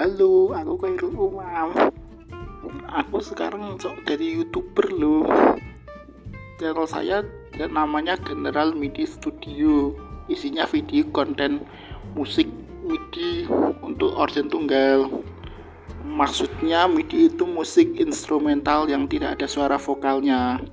Halo, aku Khairul Umam. Aku sekarang sok jadi youtuber loh. Channel saya ya namanya General MIDI Studio. Isinya video konten musik MIDI untuk organ tunggal. Maksudnya MIDI itu musik instrumental yang tidak ada suara vokalnya.